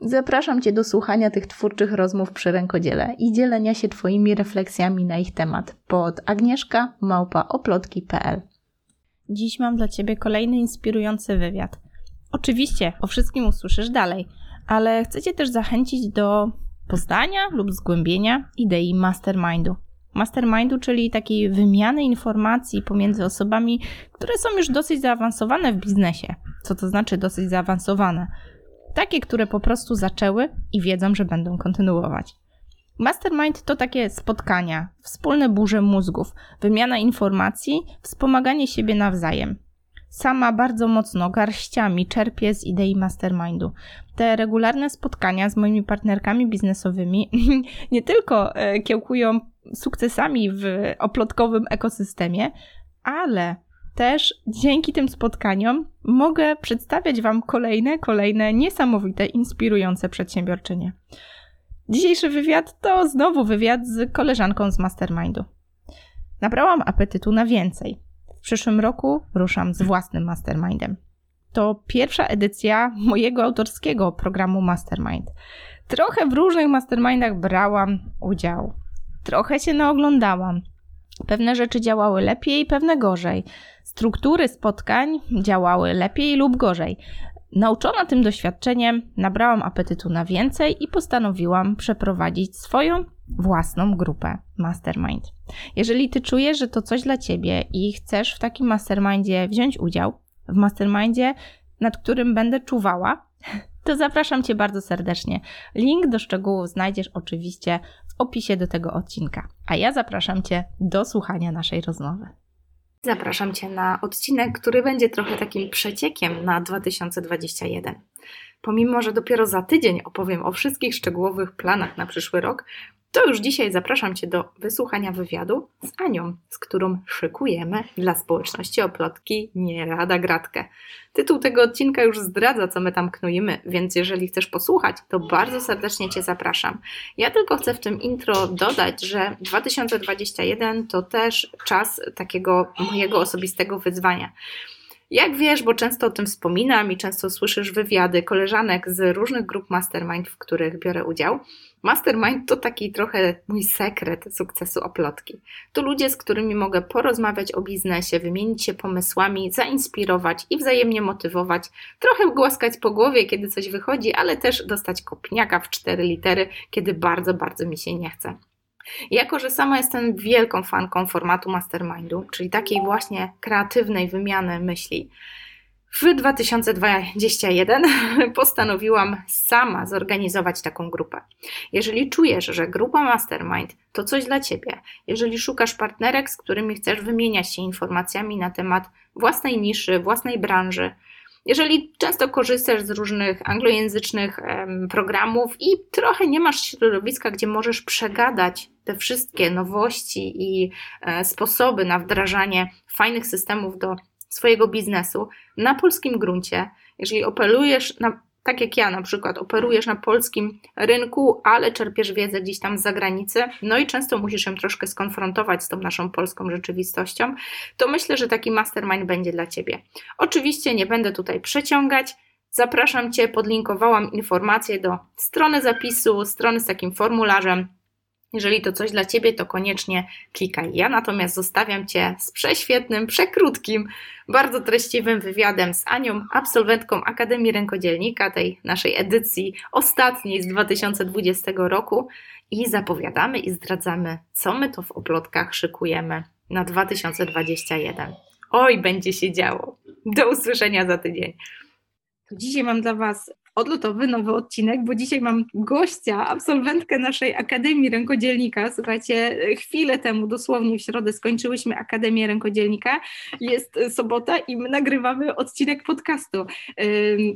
Zapraszam Cię do słuchania tych twórczych rozmów przy rękodziele i dzielenia się Twoimi refleksjami na ich temat pod agnieszka małpaoplotki.pl. Dziś mam dla Ciebie kolejny inspirujący wywiad. Oczywiście o wszystkim usłyszysz dalej, ale chcę Cię też zachęcić do poznania lub zgłębienia idei mastermindu. Mastermindu, czyli takiej wymiany informacji pomiędzy osobami, które są już dosyć zaawansowane w biznesie. Co to znaczy dosyć zaawansowane? Takie, które po prostu zaczęły i wiedzą, że będą kontynuować. Mastermind to takie spotkania, wspólne burze mózgów, wymiana informacji, wspomaganie siebie nawzajem. Sama bardzo mocno garściami czerpię z idei mastermindu. Te regularne spotkania z moimi partnerkami biznesowymi nie tylko e, kiełkują sukcesami w oplotkowym ekosystemie, ale też dzięki tym spotkaniom mogę przedstawiać Wam kolejne, kolejne niesamowite, inspirujące przedsiębiorczynie. Dzisiejszy wywiad to znowu wywiad z koleżanką z Mastermindu. Nabrałam apetytu na więcej. W przyszłym roku ruszam z własnym Mastermindem. To pierwsza edycja mojego autorskiego programu Mastermind. Trochę w różnych mastermindach brałam udział. Trochę się naoglądałam. Pewne rzeczy działały lepiej, pewne gorzej. Struktury spotkań działały lepiej lub gorzej. Nauczona tym doświadczeniem, nabrałam apetytu na więcej i postanowiłam przeprowadzić swoją własną grupę Mastermind. Jeżeli ty czujesz, że to coś dla ciebie i chcesz w takim mastermindzie wziąć udział, w mastermindzie, nad którym będę czuwała, to zapraszam cię bardzo serdecznie. Link do szczegółów znajdziesz oczywiście opisie do tego odcinka. A ja zapraszam cię do słuchania naszej rozmowy. Zapraszam Cię na odcinek, który będzie trochę takim przeciekiem na 2021. Pomimo, że dopiero za tydzień opowiem o wszystkich szczegółowych planach na przyszły rok, to już dzisiaj zapraszam Cię do wysłuchania wywiadu z Anią, z którą szykujemy dla społeczności oplotki Nie Rada Gratkę. Tytuł tego odcinka już zdradza, co my tam knujemy, więc jeżeli chcesz posłuchać, to bardzo serdecznie Cię zapraszam. Ja tylko chcę w tym intro dodać, że 2021 to też czas takiego mojego osobistego wyzwania. Jak wiesz, bo często o tym wspominam i często słyszysz wywiady koleżanek z różnych grup mastermind, w których biorę udział, Mastermind to taki trochę mój sekret sukcesu oplotki. To ludzie, z którymi mogę porozmawiać o biznesie, wymienić się pomysłami, zainspirować i wzajemnie motywować, trochę głaskać po głowie, kiedy coś wychodzi, ale też dostać kopniaka w cztery litery, kiedy bardzo, bardzo mi się nie chce. Jako, że sama jestem wielką fanką formatu mastermindu, czyli takiej właśnie kreatywnej wymiany myśli, w 2021 postanowiłam sama zorganizować taką grupę. Jeżeli czujesz, że grupa Mastermind to coś dla Ciebie, jeżeli szukasz partnerek, z którymi chcesz wymieniać się informacjami na temat własnej niszy, własnej branży, jeżeli często korzystasz z różnych anglojęzycznych programów i trochę nie masz środowiska, gdzie możesz przegadać te wszystkie nowości i e, sposoby na wdrażanie fajnych systemów do swojego biznesu na polskim gruncie, jeżeli operujesz na, tak jak ja na przykład, operujesz na polskim rynku, ale czerpiesz wiedzę gdzieś tam z zagranicy, no i często musisz ją troszkę skonfrontować z tą naszą polską rzeczywistością, to myślę, że taki mastermind będzie dla Ciebie. Oczywiście nie będę tutaj przeciągać, Zapraszam Cię, podlinkowałam informacje do strony zapisu, strony z takim formularzem, jeżeli to coś dla Ciebie, to koniecznie klikaj. Ja natomiast zostawiam Cię z prześwietnym, przekrótkim, bardzo treściwym wywiadem z Anią, absolwentką Akademii Rękodzielnika, tej naszej edycji ostatniej z 2020 roku i zapowiadamy i zdradzamy, co my to w oplotkach szykujemy na 2021. Oj, będzie się działo. Do usłyszenia za tydzień. Dzisiaj mam dla Was odlotowy, nowy odcinek, bo dzisiaj mam gościa, absolwentkę naszej Akademii Rękodzielnika. Słuchajcie, chwilę temu, dosłownie w środę skończyłyśmy Akademię Rękodzielnika. Jest sobota i my nagrywamy odcinek podcastu.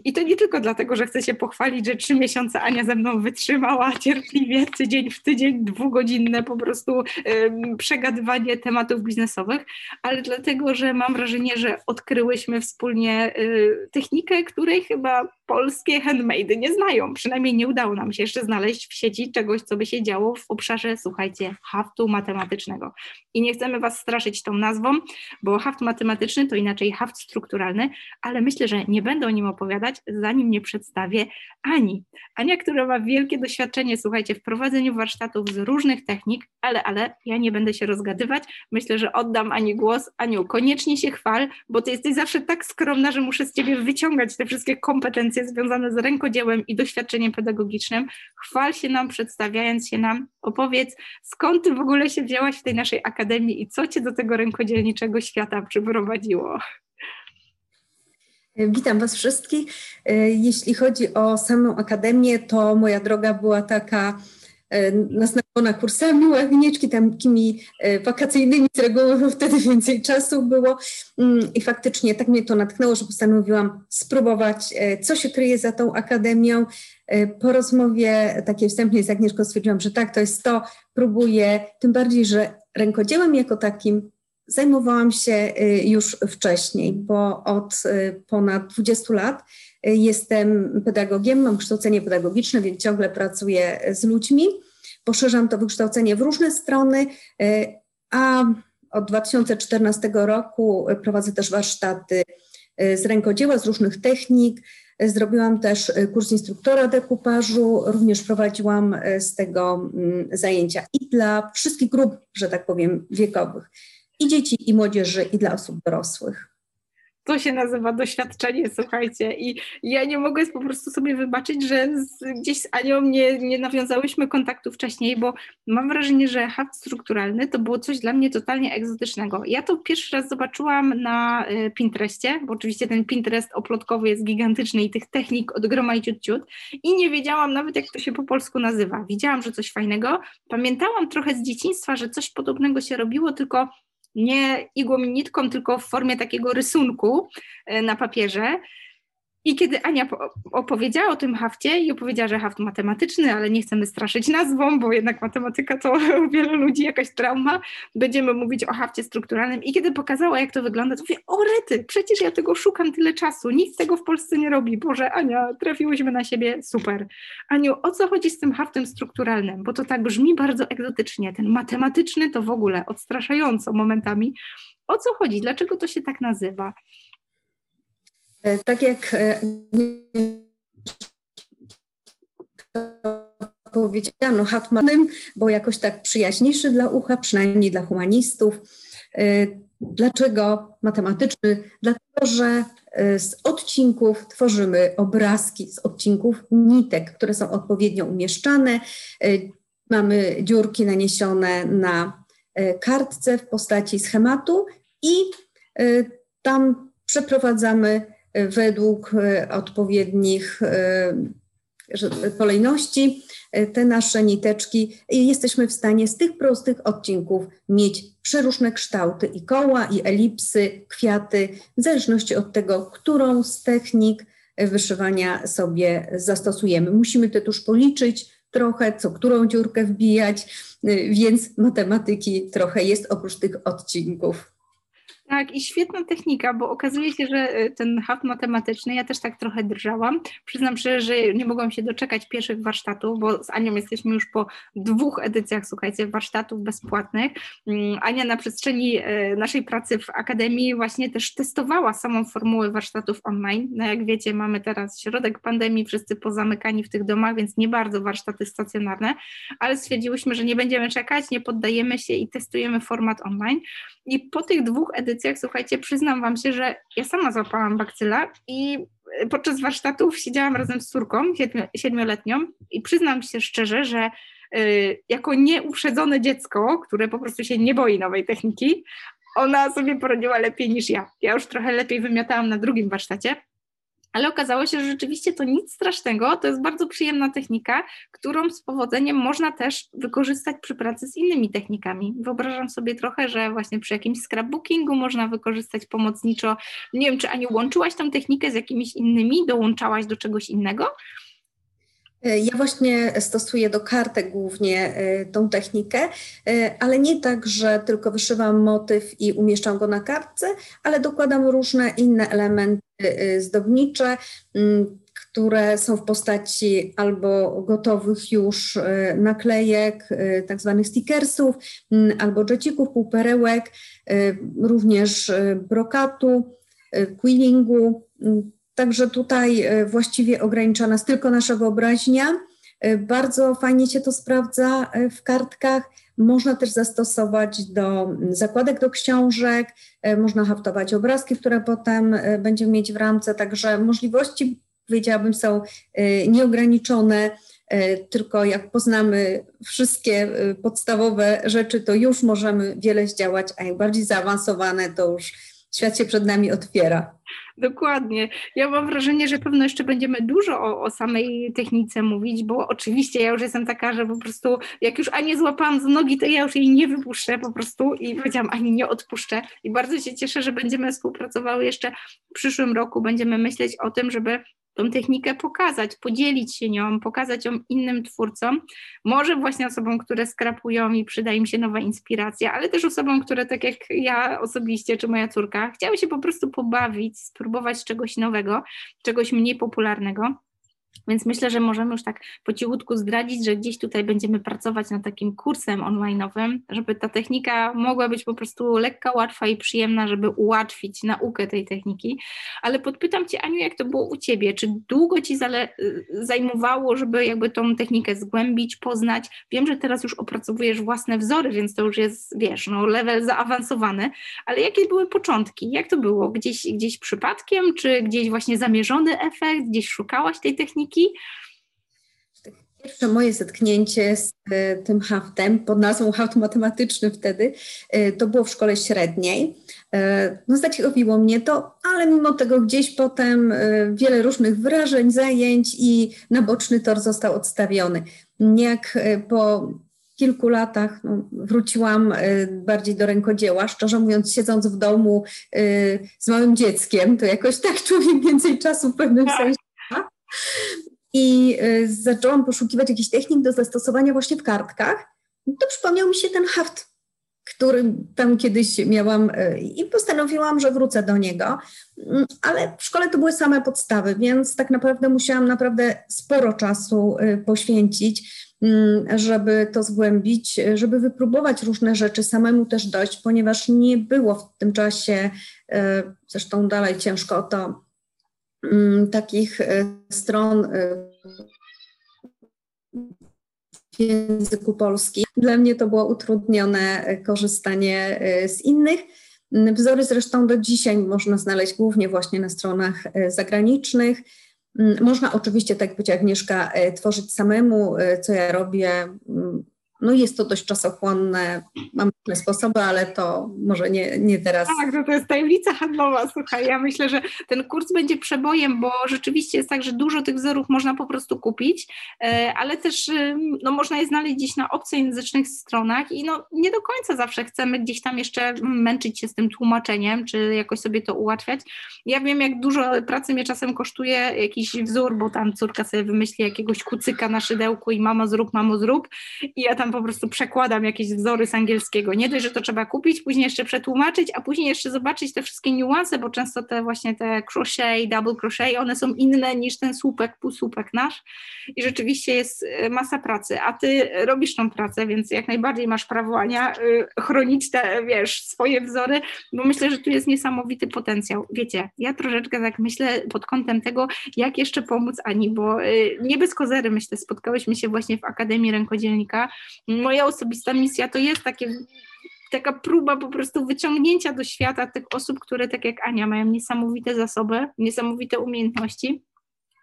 I to nie tylko dlatego, że chcę się pochwalić, że trzy miesiące Ania ze mną wytrzymała cierpliwie, tydzień w tydzień, dwugodzinne po prostu przegadywanie tematów biznesowych, ale dlatego, że mam wrażenie, że odkryłyśmy wspólnie y, technikę, której chyba polskie handmade nie znają. Przynajmniej nie udało nam się jeszcze znaleźć w sieci czegoś, co by się działo w obszarze, słuchajcie, haftu matematycznego. I nie chcemy Was straszyć tą nazwą, bo haft matematyczny to inaczej haft strukturalny, ale myślę, że nie będę o nim opowiadać, zanim nie przedstawię Ani. Ania, która ma wielkie doświadczenie, słuchajcie, w prowadzeniu warsztatów z różnych technik, ale, ale ja nie będę się rozgadywać. Myślę, że oddam Ani głos. Aniu, koniecznie się chwal, bo Ty jesteś zawsze tak skromna, że muszę z Ciebie wyciągać te wszystkie kompetencje związane z rękodziełem i doświadczeniem pedagogicznym. Chwal się nam, przedstawiając się nam, opowiedz, skąd ty w ogóle się wzięłaś w tej naszej akademii i co cię do tego rękodzielniczego świata przyprowadziło? Witam Was wszystkich. Jeśli chodzi o samą akademię, to moja droga była taka E, naznaczona kursami ławniczki, takimi e, wakacyjnymi z reguły, wtedy więcej czasu było mm, i faktycznie tak mnie to natchnęło, że postanowiłam spróbować, e, co się kryje za tą akademią. Po rozmowie takiej wstępnej z Agnieszką stwierdziłam, że tak, to jest to, próbuję, tym bardziej, że rękodziełem jako takim zajmowałam się już wcześniej, bo od ponad 20 lat Jestem pedagogiem, mam kształcenie pedagogiczne, więc ciągle pracuję z ludźmi. Poszerzam to wykształcenie w różne strony, a od 2014 roku prowadzę też warsztaty z rękodzieła, z różnych technik. Zrobiłam też kurs instruktora dekupażu, również prowadziłam z tego mm, zajęcia i dla wszystkich grup, że tak powiem, wiekowych, i dzieci, i młodzieży, i dla osób dorosłych to się nazywa doświadczenie, słuchajcie. I ja nie mogę po prostu sobie wybaczyć, że z, gdzieś z Anią nie, nie nawiązałyśmy kontaktu wcześniej, bo mam wrażenie, że haft strukturalny to było coś dla mnie totalnie egzotycznego. Ja to pierwszy raz zobaczyłam na y, Pinterestie, bo oczywiście ten Pinterest oplotkowy jest gigantyczny i tych technik od groma i ciut, ciut i nie wiedziałam nawet, jak to się po polsku nazywa. Widziałam, że coś fajnego. Pamiętałam trochę z dzieciństwa, że coś podobnego się robiło, tylko nie igłą i nitką, tylko w formie takiego rysunku e, na papierze. I kiedy Ania opowiedziała o tym hafcie i opowiedziała, że haft matematyczny, ale nie chcemy straszyć nazwą, bo jednak matematyka to u wielu ludzi jakaś trauma, będziemy mówić o hafcie strukturalnym. I kiedy pokazała, jak to wygląda, to mówię, o rety, przecież ja tego szukam tyle czasu, nic tego w Polsce nie robi. Boże, Ania, trafiłyśmy na siebie, super. Aniu, o co chodzi z tym haftem strukturalnym? Bo to tak brzmi bardzo egzotycznie. Ten matematyczny to w ogóle odstraszająco momentami. O co chodzi? Dlaczego to się tak nazywa? E, tak jak e, powiedziano, Hatmanem, bo jakoś tak przyjaźniejszy dla ucha, przynajmniej dla humanistów. E, dlaczego matematyczny? Dlatego, że z odcinków tworzymy obrazki, z odcinków nitek, które są odpowiednio umieszczane. Mamy dziurki naniesione na kartce w postaci schematu i tam przeprowadzamy według e, odpowiednich e, kolejności e, te nasze niteczki jesteśmy w stanie z tych prostych odcinków mieć przeróżne kształty i koła, i elipsy, kwiaty, w zależności od tego, którą z technik wyszywania sobie zastosujemy. Musimy to tuż policzyć trochę, co którą dziurkę wbijać, więc matematyki trochę jest oprócz tych odcinków. Tak, i świetna technika, bo okazuje się, że y, ten haft matematyczny, ja też tak trochę drżałam. Przyznam szczerze, że nie mogłam się doczekać pierwszych warsztatów, bo z Anią jesteśmy już po dwóch edycjach, słuchajcie, warsztatów bezpłatnych. Mm, Ania na przestrzeni y, naszej pracy w Akademii właśnie też testowała samą formułę warsztatów online. No jak wiecie, mamy teraz środek pandemii, wszyscy pozamykani w tych domach, więc nie bardzo warsztaty stacjonarne, ale stwierdziłyśmy, że nie będziemy czekać, nie poddajemy się i testujemy format online. I po tych dwóch edycjach, słuchajcie, przyznam Wam się, że ja sama złapałam bakcyla i podczas warsztatów siedziałam razem z córką siedmioletnią i przyznam się szczerze, że y, jako nieuprzedzone dziecko, które po prostu się nie boi nowej techniki, ona sobie poradziła lepiej niż ja. Ja już trochę lepiej wymiatałam na drugim warsztacie, ale okazało się, że rzeczywiście to nic strasznego, to jest bardzo przyjemna technika, którą z powodzeniem można też wykorzystać przy pracy z innymi technikami. Wyobrażam sobie trochę, że właśnie przy jakimś scrapbookingu można wykorzystać pomocniczo, nie wiem, czy Aniu łączyłaś tą technikę z jakimiś innymi, dołączałaś do czegoś innego? E, ja właśnie stosuję do kartek głównie e, tą technikę, e, ale nie tak, że tylko wyszywam motyw i umieszczam go na kartce, ale dokładam różne inne elementy zdobnicze, które są w postaci albo gotowych już naklejek, tak zwanych stickersów, albo jecików, półperełek, również brokatu, quillingu Także tutaj e, właściwie ogranicza nas tylko nasza wyobraźnia. E, bardzo fajnie się to sprawdza e, w kartkach. Można też zastosować do zakładek do książek, można haftować obrazki, które potem będziemy mieć w ramce, także możliwości, powiedziałabym, są nieograniczone. Tylko jak poznamy wszystkie podstawowe rzeczy, to już możemy wiele zdziałać, a jak bardziej zaawansowane, to już świat się przed nami otwiera. Dokładnie. Ja mam wrażenie, że pewno jeszcze będziemy dużo o, o, samej technice mówić, bo oczywiście ja już jestem taka, że po prostu jak już Anię złapałam z nogi, to ja już jej nie wypuszczę po prostu i powiedziałam Ani nie odpuszczę i bardzo się cieszę, że będziemy współpracowały jeszcze w przyszłym roku. Będziemy myśleć o tym, żeby tą technikę pokazać, podzielić się nią, pokazać ją innym twórcom, może właśnie osobom, które skrapują i przyda im się nowa inspiracja, ale też osobom, które tak jak ja osobiście, czy moja córka, chciały się po prostu pobawić, spróbować czegoś nowego, czegoś mniej popularnego. Więc myślę, że możemy już tak po cichutku zdradzić, że gdzieś tutaj będziemy pracować nad takim kursem online'owym, żeby ta technika mogła być po prostu lekka, łatwa i przyjemna, żeby ułatwić naukę tej techniki. Ale podpytam Cię, Aniu, jak to było u Ciebie? Czy długo Ci zajmowało, żeby jakby tą technikę zgłębić, poznać? Wiem, że teraz już opracowujesz własne wzory, więc to już jest, wiesz, no, level zaawansowany, ale jakie były początki? Jak to było? Gdzieś, gdzieś przypadkiem, czy gdzieś właśnie zamierzony efekt? Gdzieś szukałaś tej techniki? Pierwsze moje zetknięcie z e, tym haftem pod nazwą haft matematyczny wtedy e, to było w szkole średniej. E, no zaciekawiło mnie to, ale mimo tego gdzieś potem wiele różnych wyrażeń, zajęć i na boczny tor został odstawiony. Jak po kilku latach no, wróciłam bardziej do rękodzieła, szczerze mówiąc, siedząc w domu z małym dzieckiem, to jakoś tak człowiek więcej czasu w pewnym tak. sensie i y, zaczęłam poszukiwać jakichś technik do zastosowania właśnie w kartkach. To przypomniał mi się ten haft, który tam kiedyś miałam y, i postanowiłam, że wrócę do niego. Mm, ale w szkole to były same podstawy, więc tak naprawdę musiałam naprawdę sporo czasu y, poświęcić, mm, żeby to zgłębić, żeby wypróbować różne rzeczy, samemu też dojść, ponieważ nie było w tym czasie, zresztą dalej ciężko o to takich e, stron e, w języku polskim. Dla mnie to było utrudnione e, korzystanie z innych. Mm, wzory zresztą do dzisiaj można znaleźć głównie właśnie na stronach zagranicznych. Mm, można oczywiście, tak jak powiedziała Agnieszka, tworzyć samemu, co ja robię no jest to dość czasochłonne, mam różne sposoby, ale to może nie, nie teraz. Tak, no to jest tajemnica handlowa, słuchaj, ja myślę, że ten kurs będzie przebojem, bo rzeczywiście jest tak, że dużo tych wzorów można po prostu kupić, e, ale też no, można je znaleźć gdzieś na obcojęzycznych stronach i no, nie do końca zawsze chcemy gdzieś tam jeszcze męczyć się z tym tłumaczeniem, czy jakoś sobie to ułatwiać. Ja wiem, jak dużo pracy mnie czasem kosztuje jakiś wzór, bo tam córka sobie wymyśli jakiegoś kucyka na szydełku i mama zrób, mamo zrób i ja tam po prostu przekładam jakieś wzory z angielskiego. Nie dość, że to trzeba kupić, później jeszcze przetłumaczyć, a później jeszcze zobaczyć te wszystkie niuanse, bo często te właśnie te crochet, double crochet, one są inne niż ten słupek, półsłupek nasz i rzeczywiście jest e, masa pracy, a ty robisz tą pracę, więc jak najbardziej masz prawo, Ania, e, chronić te, wiesz, swoje wzory, bo myślę, że tu jest niesamowity potencjał. Wiecie, ja troszeczkę tak myślę pod kątem tego, jak jeszcze pomóc Ani, bo e, nie bez kozery, myślę, spotkałyśmy się właśnie w Akademii Rękodzielnika moja osobista misja to jest takie taka próba po prostu wyciągnięcia do świata tych osób, które tak jak Ania mają niesamowite zasoby, niesamowite umiejętności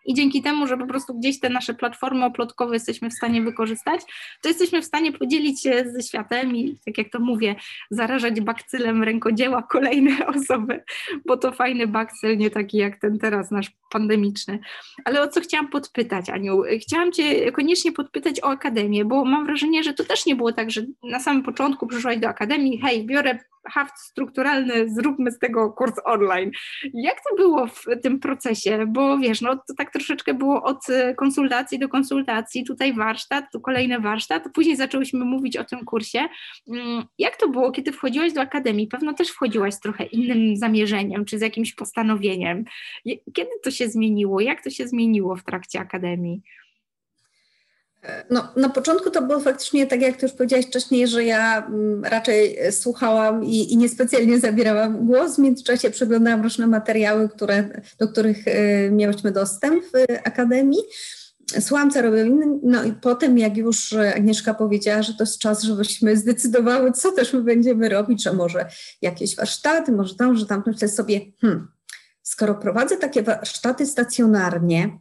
i dzięki temu, że po prostu gdzieś te nasze platformy oplotkowe jesteśmy w stanie wykorzystać, to jesteśmy w stanie podzielić się ze światem i tak jak to mówię, zarażać bakcylem rękodzieła kolejne osoby, bo to fajny bakcyl, nie taki jak ten teraz nasz pandemiczny. Ale o co chciałam podpytać, Aniu? Chciałam Cię koniecznie podpytać o Akademię, bo mam wrażenie, że to też nie było tak, że na samym początku przyszłaś do Akademii, hej, biorę haft strukturalny, zróbmy z tego kurs online. Jak to było w tym procesie? Bo wiesz, no to tak troszeczkę było od konsultacji do konsultacji, tutaj warsztat, tu kolejny warsztat, później zaczęłyśmy mówić o tym kursie. Mm, jak to było, kiedy wchodziłaś do akademii? Pewno też wchodziłaś z trochę innym zamierzeniem, czy z jakimś postanowieniem. Kiedy to się zmieniło? Jak to się zmieniło w trakcie akademii? No, na początku to było faktycznie tak, jak ty już powiedziałaś wcześniej, że ja mm, raczej słuchałam i, i niespecjalnie zabierałam głos. W międzyczasie przeglądałam różne materiały, które, do których y, miałyśmy dostęp w Akademii. Słuchałam, co robią inni, no i potem jak już Agnieszka powiedziała, że to jest czas, żebyśmy zdecydowały, co też my będziemy robić, że może jakieś warsztaty, może tam, że tam, myślę sobie, hmm, skoro prowadzę takie warsztaty stacjonarnie,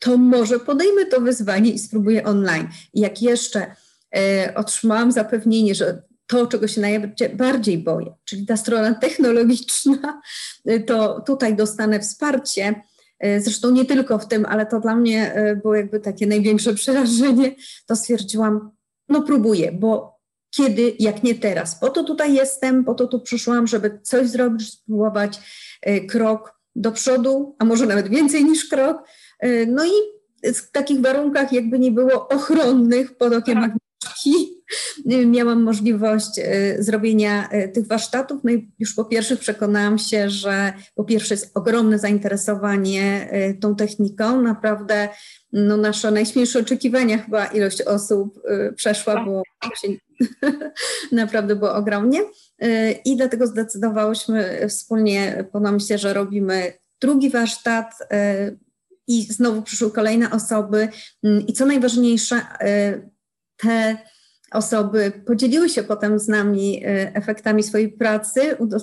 to może podejmę to wyzwanie i spróbuję online. Jak jeszcze e, otrzymałam zapewnienie, że to, czego się najbardziej boję, czyli ta strona technologiczna, e, to tutaj dostanę wsparcie. E, zresztą nie tylko w tym, ale to dla mnie e, było jakby takie największe przerażenie. To stwierdziłam, no próbuję, bo kiedy, jak nie teraz. Po to tutaj jestem, po to tu przyszłam, żeby coś zrobić, spróbować krok do przodu, a może nawet więcej niż krok, no i w takich warunkach jakby nie było ochronnych pod okiem tak. Agnieszki, e, miałam możliwość e, zrobienia tych warsztatów. No i już po pierwsze przekonałam się, że po pierwsze jest ogromne zainteresowanie tą techniką. Naprawdę no nasze najśmielsze oczekiwania chyba ilość osób przeszła, tak. bo naprawdę było ogromnie. I dlatego zdecydowałyśmy wspólnie po namyśle, że robimy drugi warsztat i znowu przyszły kolejne osoby. Mm, I co najważniejsze, e, te osoby podzieliły się potem z nami e, efektami swojej pracy,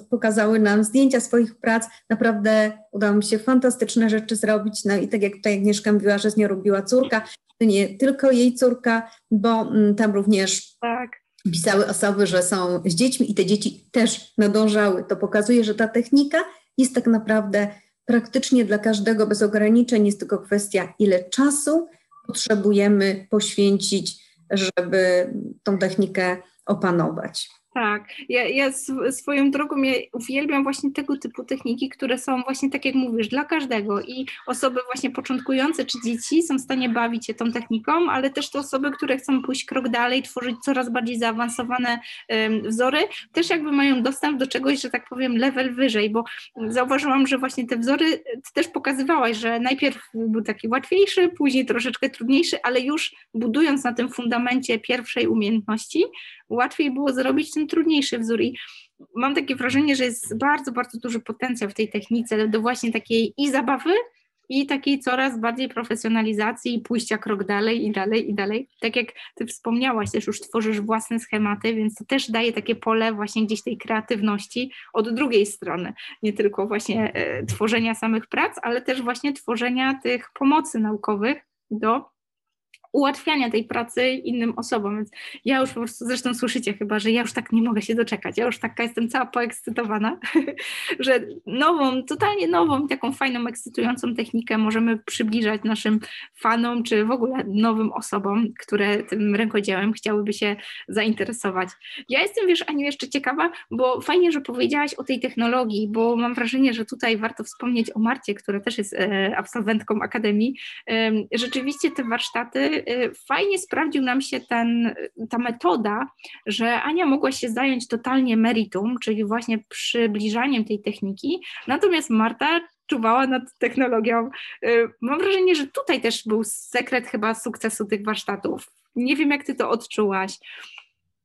pokazały nam zdjęcia swoich prac. Naprawdę udało mi się fantastyczne rzeczy zrobić. No i tak jak tutaj Agnieszka mówiła, że z nią robiła córka, to nie tylko jej córka, bo mm, tam również tak. pisały osoby, że są z dziećmi i te dzieci też nadążały. To pokazuje, że ta technika jest tak naprawdę praktycznie dla każdego bez ograniczeń. Jest tylko kwestia, ile czasu potrzebujemy poświęcić, żeby tą technikę opanować. Tak, ja, ja swoją drogą ja uwielbiam właśnie tego typu techniki, które są właśnie tak jak mówisz, dla każdego. I osoby właśnie początkujące czy dzieci są w stanie bawić się tą techniką, ale też te osoby, które chcą pójść krok dalej, tworzyć coraz bardziej zaawansowane um, wzory, też jakby mają dostęp do czegoś, że tak powiem, level wyżej, bo zauważyłam, że właśnie te wzory, ty też pokazywałaś, że najpierw był taki łatwiejszy, później troszeczkę trudniejszy, ale już budując na tym fundamencie pierwszej umiejętności, łatwiej było zrobić ten trudniejszy wzór i mam takie wrażenie, że jest bardzo, bardzo duży potencjał w tej technice do właśnie takiej i zabawy, i takiej coraz bardziej profesjonalizacji i pójścia krok dalej i dalej i dalej. Tak jak Ty wspomniałaś, też już tworzysz własne schematy, więc to też daje takie pole właśnie gdzieś tej kreatywności od drugiej strony, nie tylko właśnie e, tworzenia samych prac, ale też właśnie tworzenia tych pomocy naukowych do ułatwiania tej pracy innym osobom. Więc ja już po prostu, zresztą słyszycie chyba, że ja już tak nie mogę się doczekać. Ja już taka jestem cała poekscytowana, że nową, totalnie nową, taką fajną, ekscytującą technikę możemy przybliżać naszym fanom, czy w ogóle nowym osobom, które tym rękodziełem chciałyby się zainteresować. Ja jestem, wiesz, Aniu, jeszcze ciekawa, bo fajnie, że powiedziałaś o tej technologii, bo mam wrażenie, że tutaj warto wspomnieć o Marcie, która też jest e, absolwentką Akademii. Rzeczywiście te warsztaty fajnie sprawdził nam się ten, ta metoda, że Ania mogła się zająć totalnie meritum, czyli właśnie przybliżaniem tej techniki, natomiast Marta czuwała nad technologią. Y, mam wrażenie, że tutaj też był sekret chyba sukcesu tych warsztatów. Nie wiem, jak ty to odczułaś.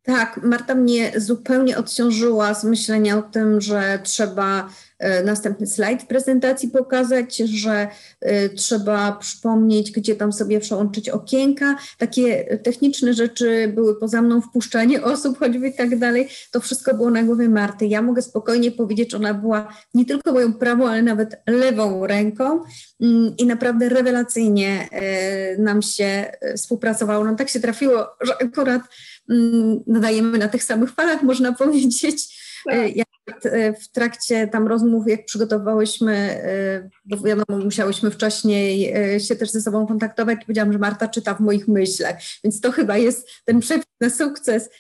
Tak, Marta mnie zupełnie odciążyła z myślenia o tym, że trzeba e, następny slajd prezentacji pokazać, że e, trzeba przypomnieć, gdzie tam sobie przełączyć okienka. Takie techniczne rzeczy były poza mną, wpuszczanie osób, choćby i tak dalej. To wszystko było na głowie Marty. Ja mogę spokojnie powiedzieć, że ona była nie tylko moją prawą, ale nawet lewą ręką mm, i naprawdę rewelacyjnie nam się współpracowało. No tak się trafiło, że akurat nadajemy na tych samych falach, można powiedzieć. Tak. Ja E, w trakcie tam rozmów, jak przygotowałyśmy, e, bo wiadomo, musiałyśmy wcześniej się też ze sobą kontaktować, powiedziałam, że Marta czyta w moich myślach, więc to chyba jest ten przepis na sukces,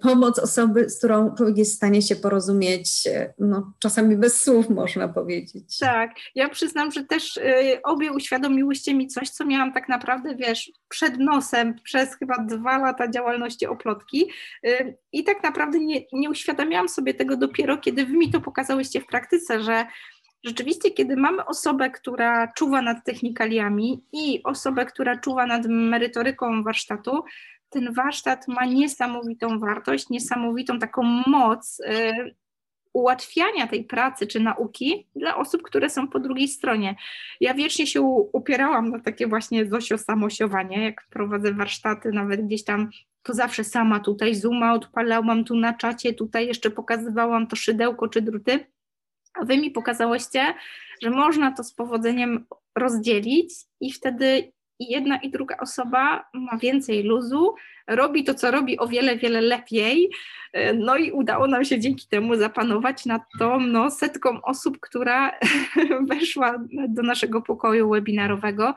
pomoc osoby, z którą człowiek jest w stanie się porozumieć, no czasami bez słów można powiedzieć. Tak, ja przyznam, że też obie uświadomiłyście mi coś, co miałam tak naprawdę, wiesz, przed nosem przez chyba dwa lata działalności oplotki i tak naprawdę nie, nie uświadamiałam sobie tego dopiero, kiedy wy mi to pokazałyście w praktyce, że rzeczywiście, kiedy mamy osobę, która czuwa nad technikaliami i osobę, która czuwa nad merytoryką warsztatu, ten warsztat ma niesamowitą wartość, niesamowitą taką moc y, ułatwiania tej pracy czy nauki dla osób, które są po drugiej stronie. Ja wiecznie się upierałam na takie właśnie zosio samosiowanie, jak prowadzę warsztaty, nawet gdzieś tam to zawsze sama tutaj zooma odpalałam tu na czacie, tutaj jeszcze pokazywałam to szydełko czy druty, a wy mi pokazałyście, że można to z powodzeniem rozdzielić i wtedy jedna i druga osoba ma więcej luzu, robi to, co robi o wiele, wiele lepiej. E, no i udało nam się dzięki temu zapanować nad tą no, setką osób, która weszła do naszego pokoju webinarowego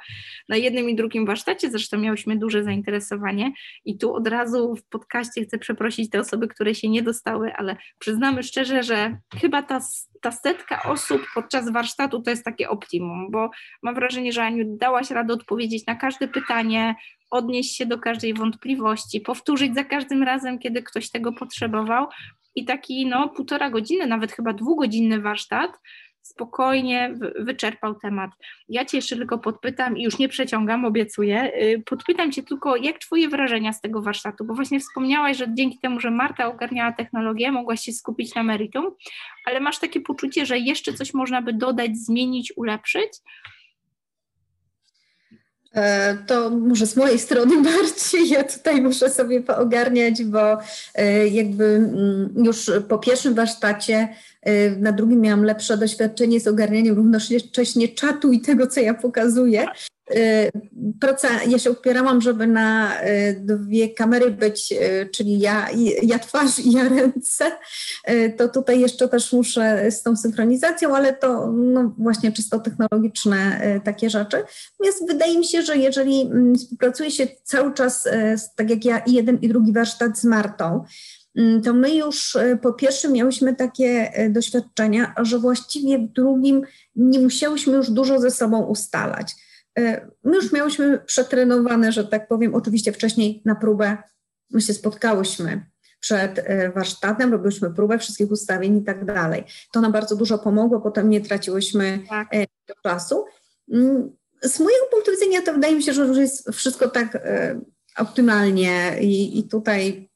na jednym i drugim warsztacie. Zresztą miałyśmy duże zainteresowanie i tu od razu w podcaście chcę przeprosić te osoby, które się nie dostały, ale przyznamy szczerze, że chyba ta, ta setka osób podczas warsztatu to jest takie optimum, bo mam wrażenie, że Aniu dałaś radę odpowiedzieć na każde pytanie, odnieść się do każdej wątpliwości, powtórzyć za każdym razem, kiedy ktoś tego potrzebował. I taki no, półtora godziny, nawet chyba dwugodzinny warsztat spokojnie wyczerpał temat. Ja Cię jeszcze tylko podpytam i już nie przeciągam, obiecuję. Y, podpytam Cię tylko, jak Twoje wrażenia z tego warsztatu, bo właśnie wspomniałaś, że dzięki temu, że Marta ogarniała technologię, mogłaś się skupić na meritum, ale masz takie poczucie, że jeszcze coś można by dodać, zmienić, ulepszyć? E, to może z mojej strony bardziej, ja tutaj muszę sobie poogarniać, bo e, jakby mm, już po pierwszym warsztacie, e, na drugim miałam lepsze doświadczenie z ogarnianiem równocześnie czatu i tego, co ja pokazuję. Y, praca, ja się upierałam, żeby na y, dwie kamery być, y, czyli ja, ja twarz i ja ręce, to tutaj jeszcze też muszę z tą synchronizacją, ale to no właśnie czysto technologiczne takie rzeczy. Natomiast wydaje mi się, że jeżeli mm, współpracuje się cały czas, tak jak ja, i jeden i drugi warsztat z Martą, mm, to my już po pierwszym miałyśmy takie doświadczenia, że właściwie w drugim nie musiałyśmy już dużo ze sobą ustalać my już miałyśmy przetrenowane, że tak powiem, oczywiście wcześniej na próbę my się spotkałyśmy przed e, warsztatem, robiłyśmy próbę wszystkich ustawień i tak dalej. To nam bardzo dużo pomogło, potem nie traciłyśmy tak. E, czasu. Mm, z mojego punktu widzenia to wydaje mi się, że już jest wszystko tak optymalnie i, i tutaj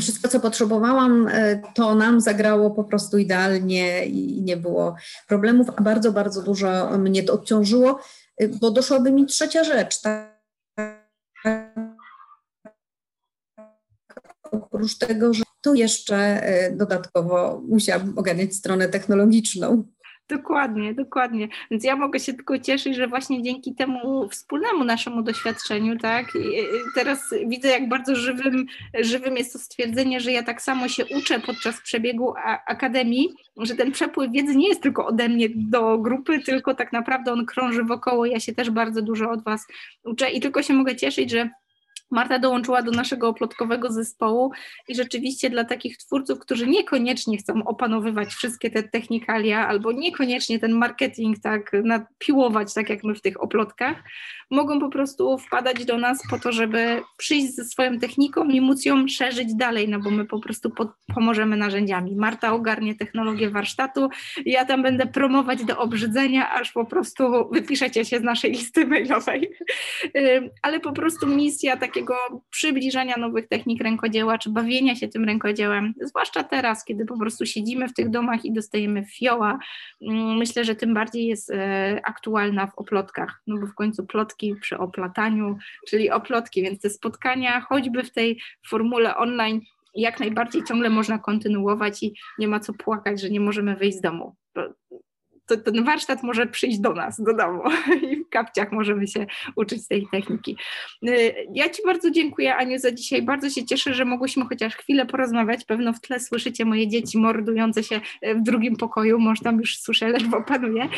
wszystko, co potrzebowałam, to nam zagrało po prostu idealnie i nie było problemów, a bardzo, bardzo dużo mnie to odciążyło bo doszłaby mi trzecia rzecz. Tak? Oprócz tego, że tu jeszcze e, dodatkowo musiałabym ogarniać stronę technologiczną. Dokładnie, dokładnie. Więc ja mogę się tylko cieszyć, że właśnie dzięki temu wspólnemu naszemu doświadczeniu, tak, teraz widzę, jak bardzo żywym, żywym jest to stwierdzenie, że ja tak samo się uczę podczas przebiegu akademii, że ten przepływ wiedzy nie jest tylko ode mnie do grupy, tylko tak naprawdę on krąży wokoło. Ja się też bardzo dużo od Was uczę i tylko się mogę cieszyć, że Marta dołączyła do naszego oplotkowego zespołu i rzeczywiście dla takich twórców, którzy niekoniecznie chcą opanowywać wszystkie te technikalia albo niekoniecznie ten marketing tak napiłować, tak jak my w tych oplotkach, mogą po prostu wpadać do nas po to, żeby przyjść ze swoją techniką i móc ją szerzyć dalej, no bo my po prostu pomożemy narzędziami. Marta ogarnie technologię warsztatu, ja tam będę promować do obrzydzenia, aż po prostu wypiszecie się z naszej listy mailowej. Ale po prostu misja takiego przybliżania nowych technik rękodzieła, czy bawienia się tym rękodziełem, zwłaszcza teraz, kiedy po prostu siedzimy w tych domach i dostajemy fioła, myślę, że tym bardziej jest e, aktualna w oplotkach, no bo w końcu plotki przy oplataniu, czyli oplotki, więc te spotkania choćby w tej formule online jak najbardziej ciągle można kontynuować i nie ma co płakać, że nie możemy wyjść z domu to ten warsztat może przyjść do nas, do domu i w kapciach możemy się uczyć tej techniki. Y, ja Ci bardzo dziękuję, Aniu, za dzisiaj. Bardzo się cieszę, że mogłyśmy chociaż chwilę porozmawiać. Pewno w tle słyszycie moje dzieci mordujące się y, w drugim pokoju, może tam już słyszę, ledwo panuje.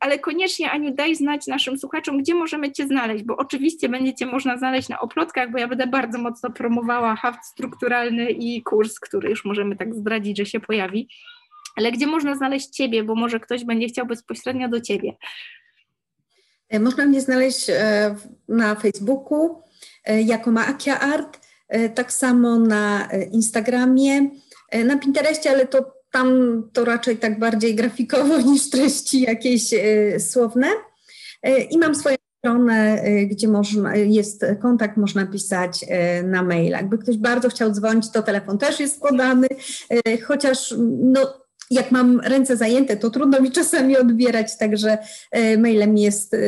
Ale koniecznie, Aniu, daj znać naszym słuchaczom, gdzie możemy Cię znaleźć, bo oczywiście będziecie można znaleźć na oplotkach, bo ja będę bardzo mocno promowała haft strukturalny i kurs, który już możemy tak zdradzić, że się pojawi ale gdzie można znaleźć Ciebie, bo może ktoś będzie chciał bezpośrednio do Ciebie? E, można mnie znaleźć e, na Facebooku e, jako Maakia Art, tak samo na Instagramie, na Pinterestie, ale to tam to raczej tak bardziej grafikowo niż treści jakieś słowne. I mam swoją stronę, gdzie można, jest kontakt, można pisać na maila. Jakby ktoś bardzo chciał dzwonić, to telefon też jest podany, chociaż no, jak mam ręce zajęte, to trudno mi czasami odbierać, także e, mailem jest e,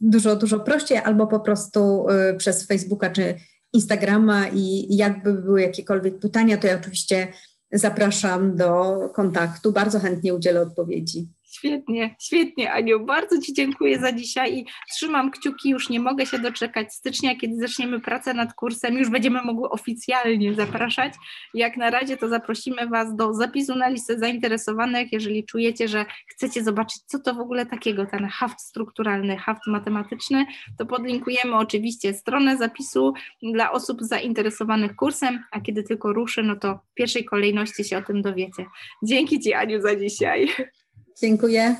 dużo, dużo prościej, albo po prostu e, przez Facebooka czy Instagrama i jakby były jakiekolwiek pytania, to ja oczywiście zapraszam do kontaktu. Bardzo chętnie udzielę odpowiedzi. Świetnie, świetnie, Aniu. Bardzo Ci dziękuję za dzisiaj i trzymam kciuki. Już nie mogę się doczekać stycznia, kiedy zaczniemy pracę nad kursem. Już będziemy mogły oficjalnie zapraszać. Jak na razie, to zaprosimy Was do zapisu na listę zainteresowanych. Jeżeli czujecie, że chcecie zobaczyć, co to w ogóle takiego, ten haft strukturalny, haft matematyczny, to podlinkujemy oczywiście stronę zapisu dla osób zainteresowanych kursem, a kiedy tylko ruszy, no to w pierwszej kolejności się o tym dowiecie. Dzięki Ci, Aniu, za dzisiaj. Dziękuję.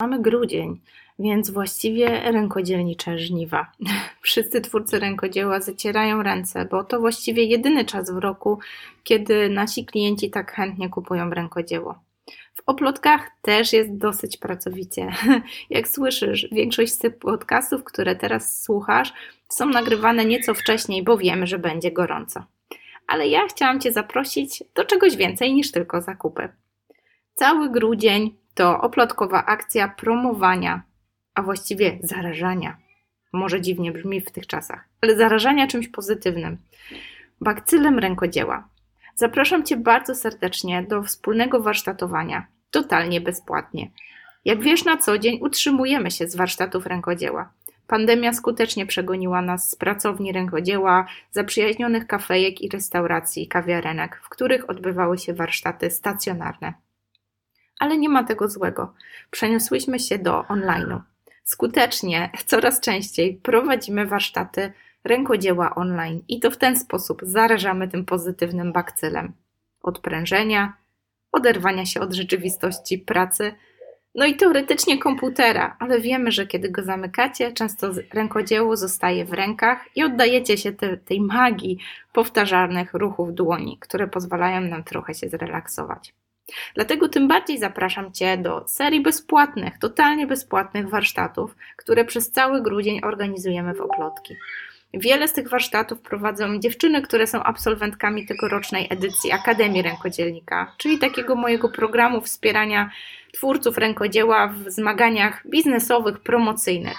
Mamy grudzień, więc właściwie rękodzielnicze żniwa. Wszyscy twórcy rękodzieła zacierają ręce, bo to właściwie jedyny czas w roku, kiedy nasi klienci tak chętnie kupują rękodzieło. W oplotkach też jest dosyć pracowicie. Jak słyszysz, większość z tych podcastów, które teraz słuchasz, są nagrywane nieco wcześniej, bo wiemy, że będzie gorąco. Ale ja chciałam Cię zaprosić do czegoś więcej niż tylko zakupy. Cały grudzień to oplotkowa akcja promowania, a właściwie zarażania. Może dziwnie brzmi w tych czasach, ale zarażania czymś pozytywnym. Bakcylem rękodzieła. Zapraszam Cię bardzo serdecznie do wspólnego warsztatowania, totalnie bezpłatnie. Jak wiesz, na co dzień utrzymujemy się z warsztatów rękodzieła. Pandemia skutecznie przegoniła nas z pracowni rękodzieła, zaprzyjaźnionych kafejek i restauracji, kawiarenek, w których odbywały się warsztaty stacjonarne ale nie ma tego złego. Przeniosłyśmy się do online'u. Skutecznie, coraz częściej prowadzimy warsztaty rękodzieła online i to w ten sposób zarażamy tym pozytywnym bakcylem. Odprężenia, oderwania się od rzeczywistości pracy, no i teoretycznie komputera, ale wiemy, że kiedy go zamykacie, często rękodzieło zostaje w rękach i oddajecie się te, tej magii powtarzalnych ruchów dłoni, które pozwalają nam trochę się zrelaksować. Dlatego tym bardziej zapraszam Cię do serii bezpłatnych, totalnie bezpłatnych warsztatów, które przez cały grudzień organizujemy w Oplotki. Wiele z tych warsztatów prowadzą dziewczyny, które są absolwentkami tegorocznej edycji Akademii Rękodzielnika, czyli takiego mojego programu wspierania twórców rękodzieła w zmaganiach biznesowych, promocyjnych.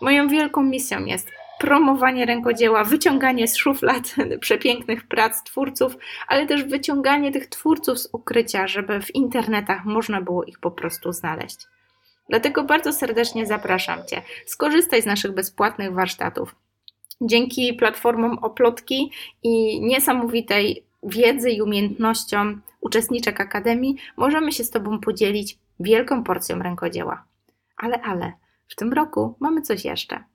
Moją wielką misją jest promowanie rękodzieła, wyciąganie z szuflad przepięknych prac twórców, ale też wyciąganie tych twórców z ukrycia, żeby w internetach można było ich po prostu znaleźć. Dlatego bardzo serdecznie zapraszam Cię. Skorzystaj z naszych bezpłatnych warsztatów. Dzięki platformom Oplotki i niesamowitej wiedzy i umiejętnościom uczestniczek Akademii możemy się z Tobą podzielić wielką porcją rękodzieła. Ale, ale, w tym roku mamy coś jeszcze.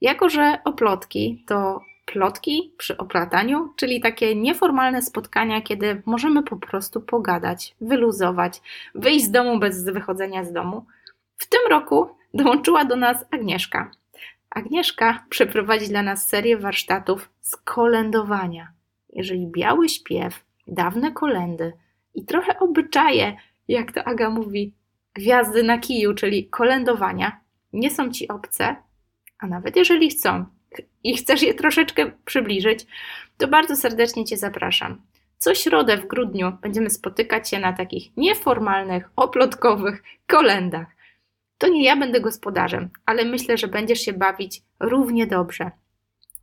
Jako, że oplotki to plotki przy oplataniu, czyli takie nieformalne spotkania, kiedy możemy po prostu pogadać, wyluzować, wyjść z domu bez wychodzenia z domu. W tym roku dołączyła do nas Agnieszka. Agnieszka przeprowadzi dla nas serię warsztatów z kolędowania. Jeżeli biały śpiew, dawne kolendy i trochę obyczaje, jak to Aga mówi, gwiazdy na kiju, czyli kolędowania, nie są ci obce, a nawet jeżeli chcą i chcesz je troszeczkę przybliżyć, to bardzo serdecznie Cię zapraszam. Co środę w grudniu będziemy spotykać się na takich nieformalnych, oplotkowych kolendach. To nie ja będę gospodarzem, ale myślę, że będziesz się bawić równie dobrze.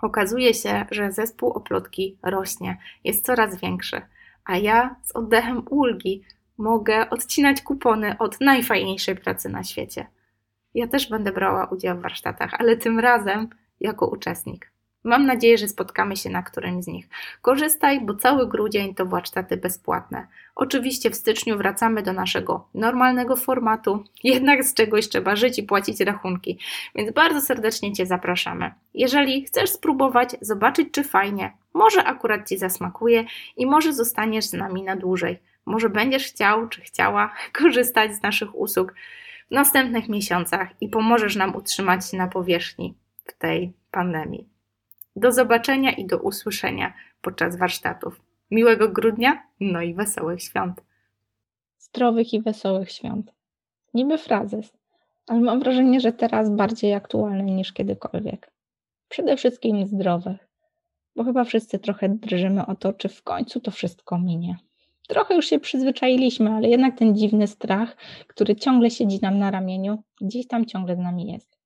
Okazuje się, że zespół oplotki rośnie, jest coraz większy, a ja z oddechem ulgi mogę odcinać kupony od najfajniejszej pracy na świecie. Ja też będę brała udział w warsztatach, ale tym razem jako uczestnik. Mam nadzieję, że spotkamy się na którymś z nich. Korzystaj, bo cały grudzień to warsztaty bezpłatne. Oczywiście w styczniu wracamy do naszego normalnego formatu, jednak z czegoś trzeba żyć i płacić rachunki, więc bardzo serdecznie Cię zapraszamy. Jeżeli chcesz spróbować, zobaczyć czy fajnie, może akurat Ci zasmakuje i może zostaniesz z nami na dłużej. Może będziesz chciał czy chciała korzystać z naszych usług w następnych miesiącach i pomożesz nam utrzymać się na powierzchni w tej pandemii. Do zobaczenia i do usłyszenia podczas warsztatów. Miłego grudnia, no i wesołych świąt. Zdrowych i wesołych świąt. Niby frazes, ale mam wrażenie, że teraz bardziej aktualny niż kiedykolwiek. Przede wszystkim zdrowych, bo chyba wszyscy trochę drżymy o to, czy w końcu to wszystko minie. Trochę już się przyzwyczailiśmy, ale jednak ten dziwny strach, który ciągle siedzi nam na ramieniu, gdzieś tam ciągle z nami jest.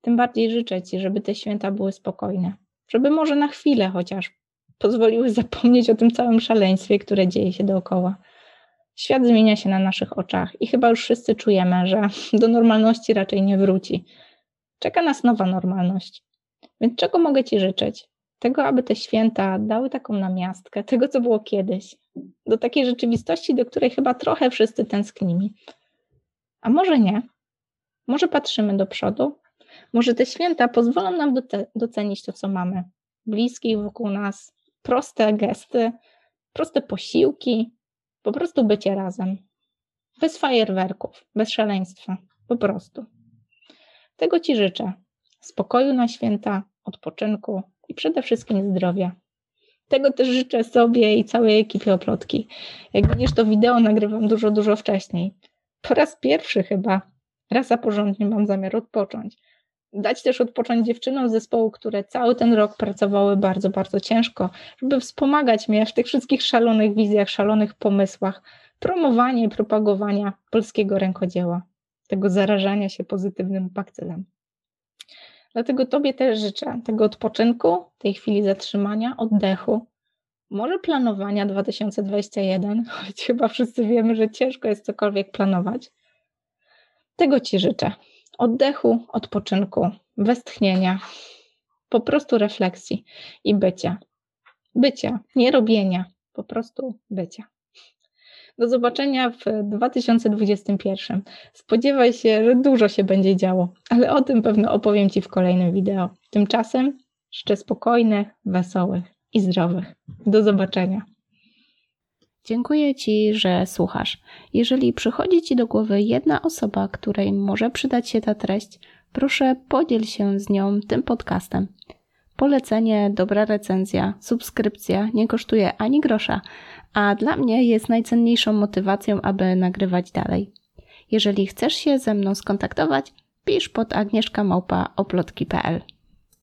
Tym bardziej życzę Ci, żeby te święta były spokojne, żeby może na chwilę chociaż pozwoliły zapomnieć o tym całym szaleństwie, które dzieje się dookoła. Świat zmienia się na naszych oczach i chyba już wszyscy czujemy, że do normalności raczej nie wróci. Czeka nas nowa normalność. Więc czego mogę Ci życzyć? Tego, aby te święta dały taką namiastkę tego, co było kiedyś, do takiej rzeczywistości, do której chyba trochę wszyscy tęsknimy. A może nie? Może patrzymy do przodu może te święta pozwolą nam docenić to, co mamy. Bliskich wokół nas, proste gesty, proste posiłki, po prostu bycie razem. Bez fajerwerków, bez szaleństwa, po prostu. Tego Ci życzę. Spokoju na święta, odpoczynku i przede wszystkim zdrowia. Tego też życzę sobie i całej ekipie oplotki. Jak widzisz, to wideo nagrywam dużo, dużo wcześniej. Po raz pierwszy chyba, raz a porządnie mam zamiar odpocząć dać też odpocząć dziewczynom z zespołu, które cały ten rok pracowały bardzo, bardzo ciężko, żeby wspomagać mnie w tych wszystkich szalonych wizjach, szalonych pomysłach, promowania i propagowania polskiego rękodzieła, tego zarażania się pozytywnym bakcylem. Dlatego Tobie też życzę tego odpoczynku, tej chwili zatrzymania, oddechu, może planowania 2021, choć chyba wszyscy wiemy, że ciężko jest cokolwiek planować. Tego Ci życzę oddechu, odpoczynku, westchnienia, po prostu refleksji i bycia. Bycia, nie robienia, po prostu bycia. Do zobaczenia w 2021. Spodziewaj się, że dużo się będzie działo, ale o tym pewno opowiem Ci w kolejnym wideo. Tymczasem życzę spokojnych, wesołych i zdrowych. Do zobaczenia. Dziękuję Ci, że słuchasz. Jeżeli przychodzi Ci do głowy jedna osoba, której może przydać się ta treść, proszę podziel się z nią tym podcastem. Polecenie, dobra recenzja, subskrypcja nie kosztuje ani grosza, a dla mnie jest najcenniejszą motywacją, aby nagrywać dalej. Jeżeli chcesz się ze mną skontaktować, pisz pod agnieszkamałpa.oplotki.pl